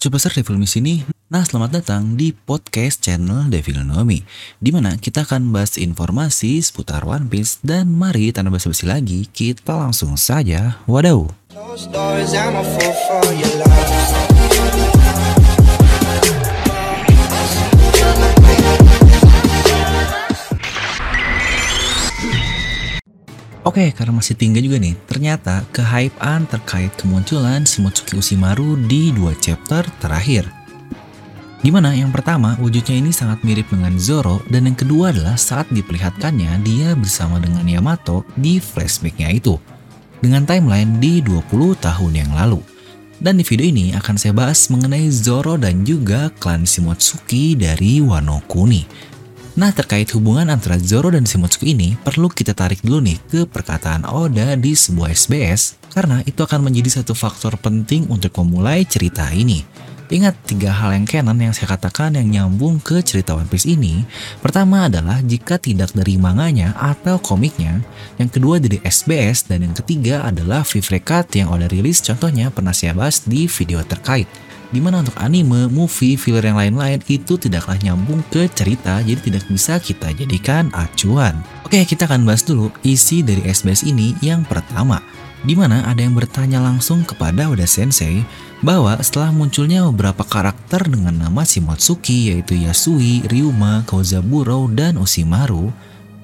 Superstar Devil Me sini. Nah, selamat datang di podcast channel Devil Know Me, di mana kita akan bahas informasi seputar One Piece dan mari tanpa basa-basi lagi, kita langsung saja. Wadaw. Oke, karena masih tinggi juga nih, ternyata kehypean terkait kemunculan Shimotsuki Ushimaru di dua chapter terakhir. Di mana yang pertama wujudnya ini sangat mirip dengan Zoro dan yang kedua adalah saat diperlihatkannya dia bersama dengan Yamato di flashbacknya itu. Dengan timeline di 20 tahun yang lalu. Dan di video ini akan saya bahas mengenai Zoro dan juga klan Shimotsuki dari Wano Kuni. Nah terkait hubungan antara Zoro dan Shimotsuki ini perlu kita tarik dulu nih ke perkataan Oda di sebuah SBS karena itu akan menjadi satu faktor penting untuk memulai cerita ini. Ingat tiga hal yang canon yang saya katakan yang nyambung ke cerita One Piece ini. Pertama adalah jika tidak dari manganya atau komiknya. Yang kedua dari SBS dan yang ketiga adalah Vivrecat yang Oda rilis contohnya pernah saya bahas di video terkait di mana untuk anime, movie, filler yang lain-lain itu tidaklah nyambung ke cerita jadi tidak bisa kita jadikan acuan. Oke kita akan bahas dulu isi dari SBS ini yang pertama di mana ada yang bertanya langsung kepada Oda Sensei bahwa setelah munculnya beberapa karakter dengan nama Shimotsuki yaitu Yasui, Ryuma, Kozaburo, dan Oshimaru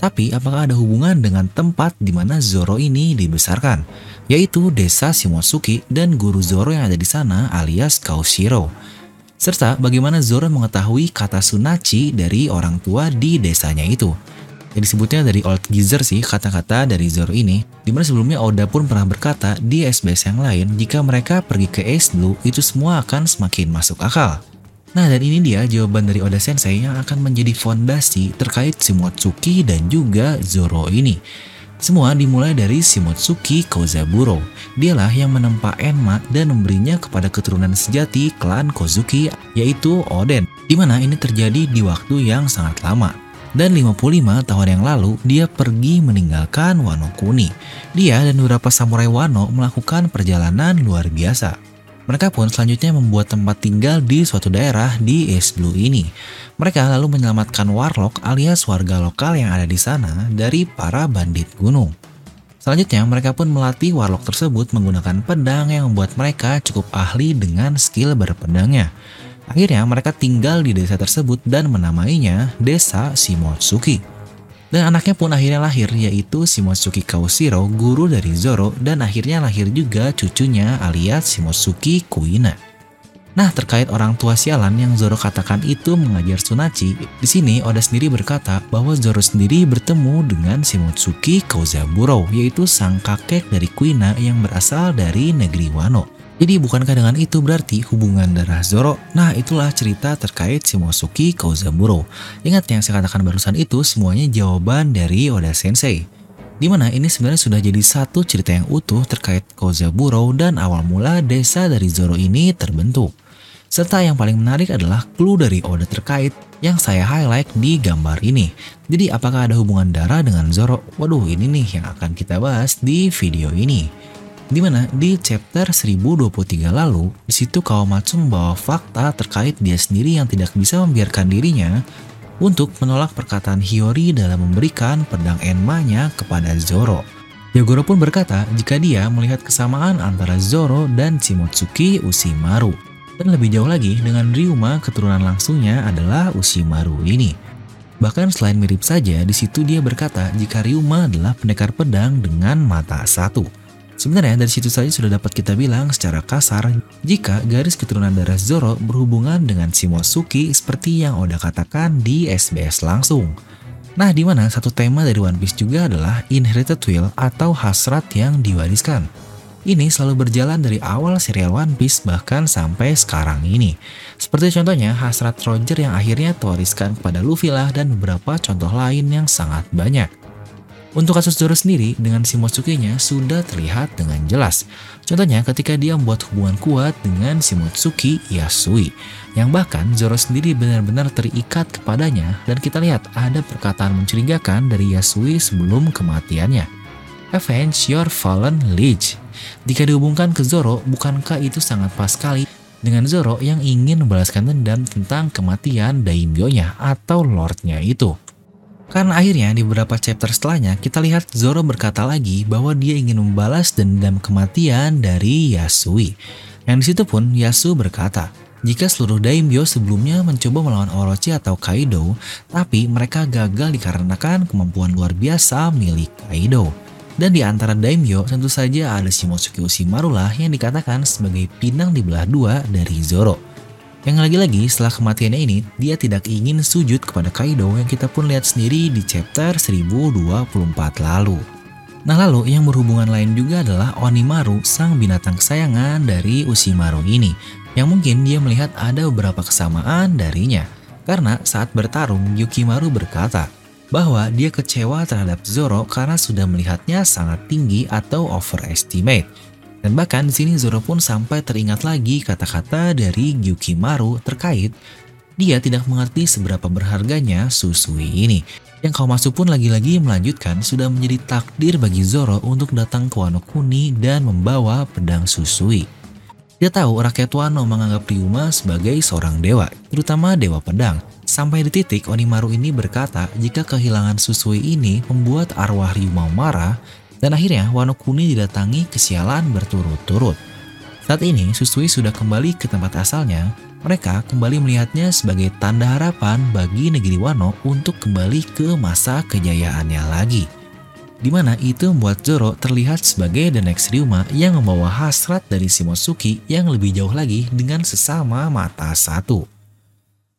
tapi apakah ada hubungan dengan tempat di mana Zoro ini dibesarkan, yaitu desa Shimotsuki dan guru Zoro yang ada di sana alias Kaushiro. Serta bagaimana Zoro mengetahui kata Sunachi dari orang tua di desanya itu. Yang disebutnya dari Old Geezer sih kata-kata dari Zoro ini, di mana sebelumnya Oda pun pernah berkata di SBS yang lain jika mereka pergi ke Ace Blue itu semua akan semakin masuk akal. Nah dan ini dia jawaban dari Oda Sensei yang akan menjadi fondasi terkait Shimotsuki dan juga Zoro ini. Semua dimulai dari Shimotsuki Kozaburo. Dialah yang menempa Enma dan memberinya kepada keturunan sejati klan Kozuki yaitu Oden. Di mana ini terjadi di waktu yang sangat lama. Dan 55 tahun yang lalu dia pergi meninggalkan Wano Kuni. Dia dan beberapa samurai Wano melakukan perjalanan luar biasa. Mereka pun selanjutnya membuat tempat tinggal di suatu daerah di East Blue ini. Mereka lalu menyelamatkan Warlock alias warga lokal yang ada di sana dari para bandit gunung. Selanjutnya, mereka pun melatih Warlock tersebut menggunakan pedang yang membuat mereka cukup ahli dengan skill berpedangnya. Akhirnya, mereka tinggal di desa tersebut dan menamainya Desa Shimotsuki. Dan anaknya pun akhirnya lahir yaitu Shimotsuki Kaushiro, guru dari Zoro dan akhirnya lahir juga cucunya alias Shimotsuki Kuina. Nah, terkait orang tua sialan yang Zoro katakan itu mengajar Tsunachi, di sini Oda sendiri berkata bahwa Zoro sendiri bertemu dengan Shimotsuki Kozaburo, yaitu sang kakek dari Kuina yang berasal dari negeri Wano. Jadi bukankah dengan itu berarti hubungan darah Zoro? Nah itulah cerita terkait Shimosuke Kozaburo. Ingat yang saya katakan barusan itu semuanya jawaban dari Oda Sensei. Di mana ini sebenarnya sudah jadi satu cerita yang utuh terkait Kozaburo dan awal mula desa dari Zoro ini terbentuk. Serta yang paling menarik adalah clue dari Oda terkait yang saya highlight di gambar ini. Jadi apakah ada hubungan darah dengan Zoro? Waduh ini nih yang akan kita bahas di video ini. Di mana di chapter 1023 lalu, di situ Kawamatsu membawa fakta terkait dia sendiri yang tidak bisa membiarkan dirinya untuk menolak perkataan Hiyori dalam memberikan pedang Enma-nya kepada Zoro. Yagoro pun berkata jika dia melihat kesamaan antara Zoro dan Shimotsuki Ushimaru. Dan lebih jauh lagi dengan Ryuma keturunan langsungnya adalah Ushimaru ini. Bahkan selain mirip saja, di situ dia berkata jika Ryuma adalah pendekar pedang dengan mata satu. Sebenarnya dari situ saja sudah dapat kita bilang secara kasar jika garis keturunan darah Zoro berhubungan dengan Shimosuki seperti yang Oda katakan di SBS langsung. Nah, di mana satu tema dari One Piece juga adalah inherited will atau hasrat yang diwariskan. Ini selalu berjalan dari awal serial One Piece bahkan sampai sekarang ini. Seperti contohnya hasrat Roger yang akhirnya terwariskan kepada Luffy lah dan beberapa contoh lain yang sangat banyak. Untuk kasus Zoro sendiri, dengan Shimotsuki-nya sudah terlihat dengan jelas. Contohnya ketika dia membuat hubungan kuat dengan Shimotsuki Yasui, yang bahkan Zoro sendiri benar-benar terikat kepadanya dan kita lihat ada perkataan mencurigakan dari Yasui sebelum kematiannya. Avenge your fallen liege. Jika dihubungkan ke Zoro, bukankah itu sangat pas sekali dengan Zoro yang ingin membalaskan dendam tentang kematian Daimyo-nya atau Lordnya itu. Karena akhirnya di beberapa chapter setelahnya kita lihat Zoro berkata lagi bahwa dia ingin membalas dendam kematian dari Yasui. Yang di situ pun Yasu berkata, jika seluruh daimyo sebelumnya mencoba melawan Orochi atau Kaido, tapi mereka gagal dikarenakan kemampuan luar biasa milik Kaido. Dan di antara daimyo tentu saja ada Shimotsuki Ushimaru lah yang dikatakan sebagai pinang di belah dua dari Zoro. Yang lagi-lagi setelah kematiannya ini, dia tidak ingin sujud kepada Kaido yang kita pun lihat sendiri di chapter 1024 lalu. Nah lalu yang berhubungan lain juga adalah Onimaru, sang binatang kesayangan dari Ushimaru ini yang mungkin dia melihat ada beberapa kesamaan darinya. Karena saat bertarung, Yukimaru berkata bahwa dia kecewa terhadap Zoro karena sudah melihatnya sangat tinggi atau overestimate. Dan bahkan di sini Zoro pun sampai teringat lagi kata-kata dari Yukimaru terkait dia tidak mengerti seberapa berharganya Susui ini. Yang kau masuk pun lagi-lagi melanjutkan sudah menjadi takdir bagi Zoro untuk datang ke Wano Kuni dan membawa pedang Susui. Dia tahu rakyat Wano menganggap Ryuma sebagai seorang dewa, terutama dewa pedang. Sampai di titik Onimaru ini berkata jika kehilangan Susui ini membuat arwah Ryuma marah dan akhirnya Wano Kuni didatangi kesialan berturut-turut. Saat ini Susui sudah kembali ke tempat asalnya, mereka kembali melihatnya sebagai tanda harapan bagi negeri Wano untuk kembali ke masa kejayaannya lagi di mana itu membuat Zoro terlihat sebagai the next Ryuma yang membawa hasrat dari Shimotsuki yang lebih jauh lagi dengan sesama mata satu.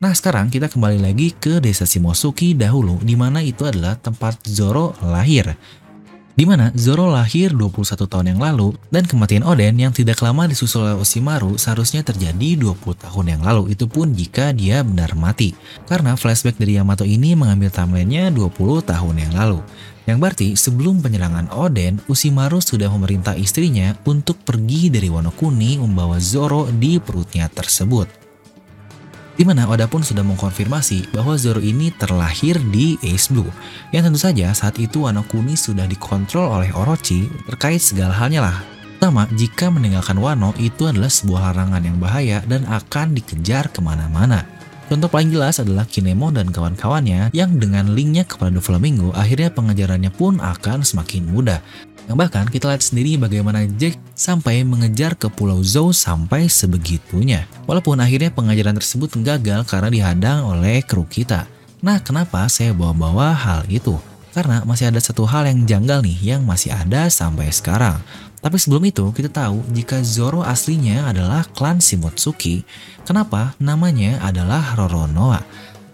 Nah sekarang kita kembali lagi ke desa Shimotsuki dahulu di mana itu adalah tempat Zoro lahir. Di mana Zoro lahir 21 tahun yang lalu dan kematian Oden yang tidak lama disusul oleh Osimaru seharusnya terjadi 20 tahun yang lalu itu pun jika dia benar mati. Karena flashback dari Yamato ini mengambil timelinenya 20 tahun yang lalu. Yang berarti sebelum penyerangan Oden, Usimaru sudah memerintah istrinya untuk pergi dari Wano Kuni membawa Zoro di perutnya tersebut. Di mana Oda pun sudah mengkonfirmasi bahwa Zoro ini terlahir di Ace Blue, yang tentu saja saat itu Wano Kuni sudah dikontrol oleh Orochi terkait segala halnya lah. Pertama, jika meninggalkan Wano itu adalah sebuah larangan yang bahaya dan akan dikejar ke mana-mana. Contoh paling jelas adalah Kinemo dan kawan-kawannya yang dengan linknya kepada Doflamingo akhirnya pengejarannya pun akan semakin mudah. Yang bahkan kita lihat sendiri bagaimana Jack sampai mengejar ke Pulau Zou sampai sebegitunya. Walaupun akhirnya pengejaran tersebut gagal karena dihadang oleh kru kita. Nah kenapa saya bawa-bawa hal itu? Karena masih ada satu hal yang janggal nih yang masih ada sampai sekarang. Tapi sebelum itu, kita tahu jika Zoro aslinya adalah klan Shimotsuki, kenapa namanya adalah Roronoa?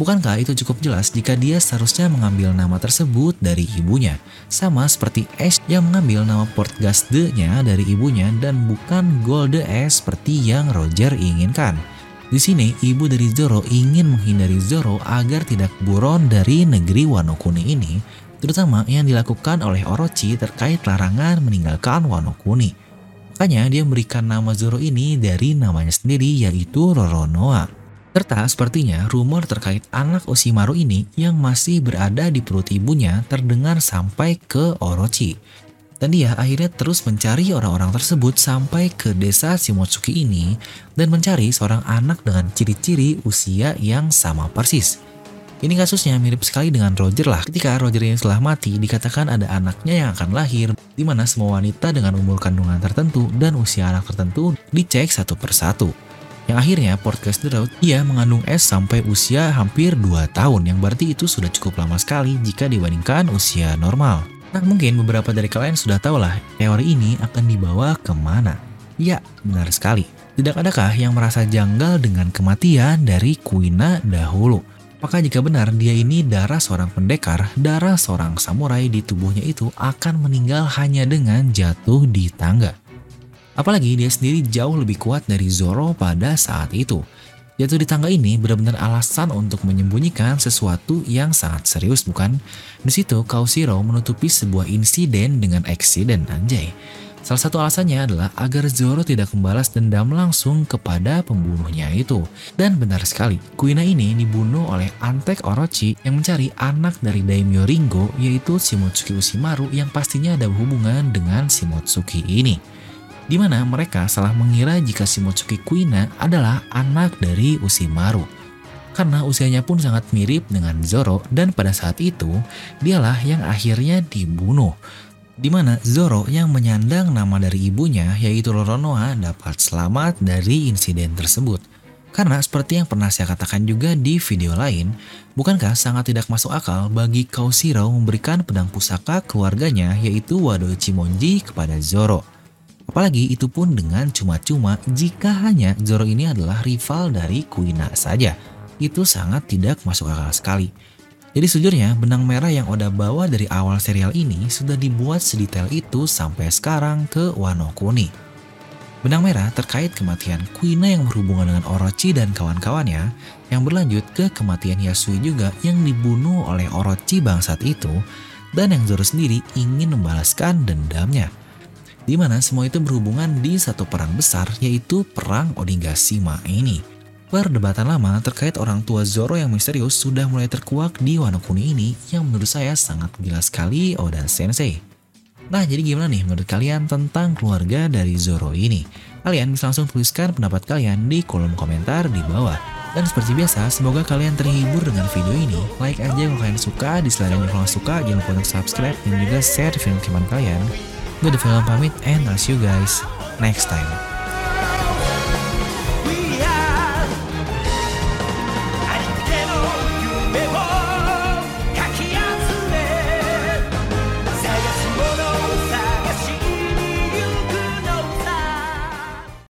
Bukankah itu cukup jelas jika dia seharusnya mengambil nama tersebut dari ibunya? Sama seperti Ash yang mengambil nama Portgasde-nya dari ibunya dan bukan Golde Ash seperti yang Roger inginkan. Di sini, ibu dari Zoro ingin menghindari Zoro agar tidak buron dari negeri Wano Kuni ini terutama yang dilakukan oleh Orochi terkait larangan meninggalkan Wano Kuni. Makanya dia memberikan nama Zoro ini dari namanya sendiri yaitu Roronoa. Serta sepertinya rumor terkait anak Osimaru ini yang masih berada di perut ibunya terdengar sampai ke Orochi. Dan dia akhirnya terus mencari orang-orang tersebut sampai ke desa Shimotsuki ini dan mencari seorang anak dengan ciri-ciri usia yang sama persis. Ini kasusnya mirip sekali dengan Roger lah. Ketika Roger yang telah mati, dikatakan ada anaknya yang akan lahir, di mana semua wanita dengan umur kandungan tertentu dan usia anak tertentu dicek satu persatu. Yang akhirnya podcast The Road, ia mengandung S sampai usia hampir 2 tahun, yang berarti itu sudah cukup lama sekali jika dibandingkan usia normal. Nah mungkin beberapa dari kalian sudah tahu lah teori ini akan dibawa ke mana. Ya, benar sekali. Tidak adakah yang merasa janggal dengan kematian dari Kuina dahulu? Maka jika benar dia ini darah seorang pendekar, darah seorang samurai di tubuhnya itu akan meninggal hanya dengan jatuh di tangga. Apalagi dia sendiri jauh lebih kuat dari Zoro pada saat itu. Jatuh di tangga ini benar-benar alasan untuk menyembunyikan sesuatu yang sangat serius bukan? Di situ Kaushiro menutupi sebuah insiden dengan eksiden anjay. Salah satu alasannya adalah agar Zoro tidak membalas dendam langsung kepada pembunuhnya itu. Dan benar sekali, Kuina ini dibunuh oleh Antek Orochi yang mencari anak dari Daimyo Ringo yaitu Shimotsuki Ushimaru yang pastinya ada hubungan dengan Shimotsuki ini. Di mana mereka salah mengira jika Shimotsuki Kuina adalah anak dari Usimaru. Karena usianya pun sangat mirip dengan Zoro dan pada saat itu dialah yang akhirnya dibunuh. Di mana Zoro yang menyandang nama dari ibunya yaitu Roronoa dapat selamat dari insiden tersebut. Karena seperti yang pernah saya katakan juga di video lain, bukankah sangat tidak masuk akal bagi Kaushiro memberikan pedang pusaka keluarganya yaitu Wado Chimonji kepada Zoro. Apalagi itu pun dengan cuma-cuma jika hanya Zoro ini adalah rival dari Kuina saja. Itu sangat tidak masuk akal sekali. Jadi sejujurnya benang merah yang Oda bawa dari awal serial ini sudah dibuat sedetail itu sampai sekarang ke Wano Kuni. Benang merah terkait kematian Kuina yang berhubungan dengan Orochi dan kawan-kawannya yang berlanjut ke kematian Yasui juga yang dibunuh oleh Orochi bangsat itu dan yang Zoro sendiri ingin membalaskan dendamnya di mana semua itu berhubungan di satu perang besar yaitu Perang Onigashima ini. Perdebatan lama terkait orang tua Zoro yang misterius sudah mulai terkuak di Wano Kuni ini yang menurut saya sangat gila sekali Oda Sensei. Nah jadi gimana nih menurut kalian tentang keluarga dari Zoro ini? Kalian bisa langsung tuliskan pendapat kalian di kolom komentar di bawah. Dan seperti biasa, semoga kalian terhibur dengan video ini. Like aja kalau kalian suka, dislike kalau suka, jangan lupa untuk subscribe dan juga share teman kalian. Gue The Film pamit and I'll see you guys next time.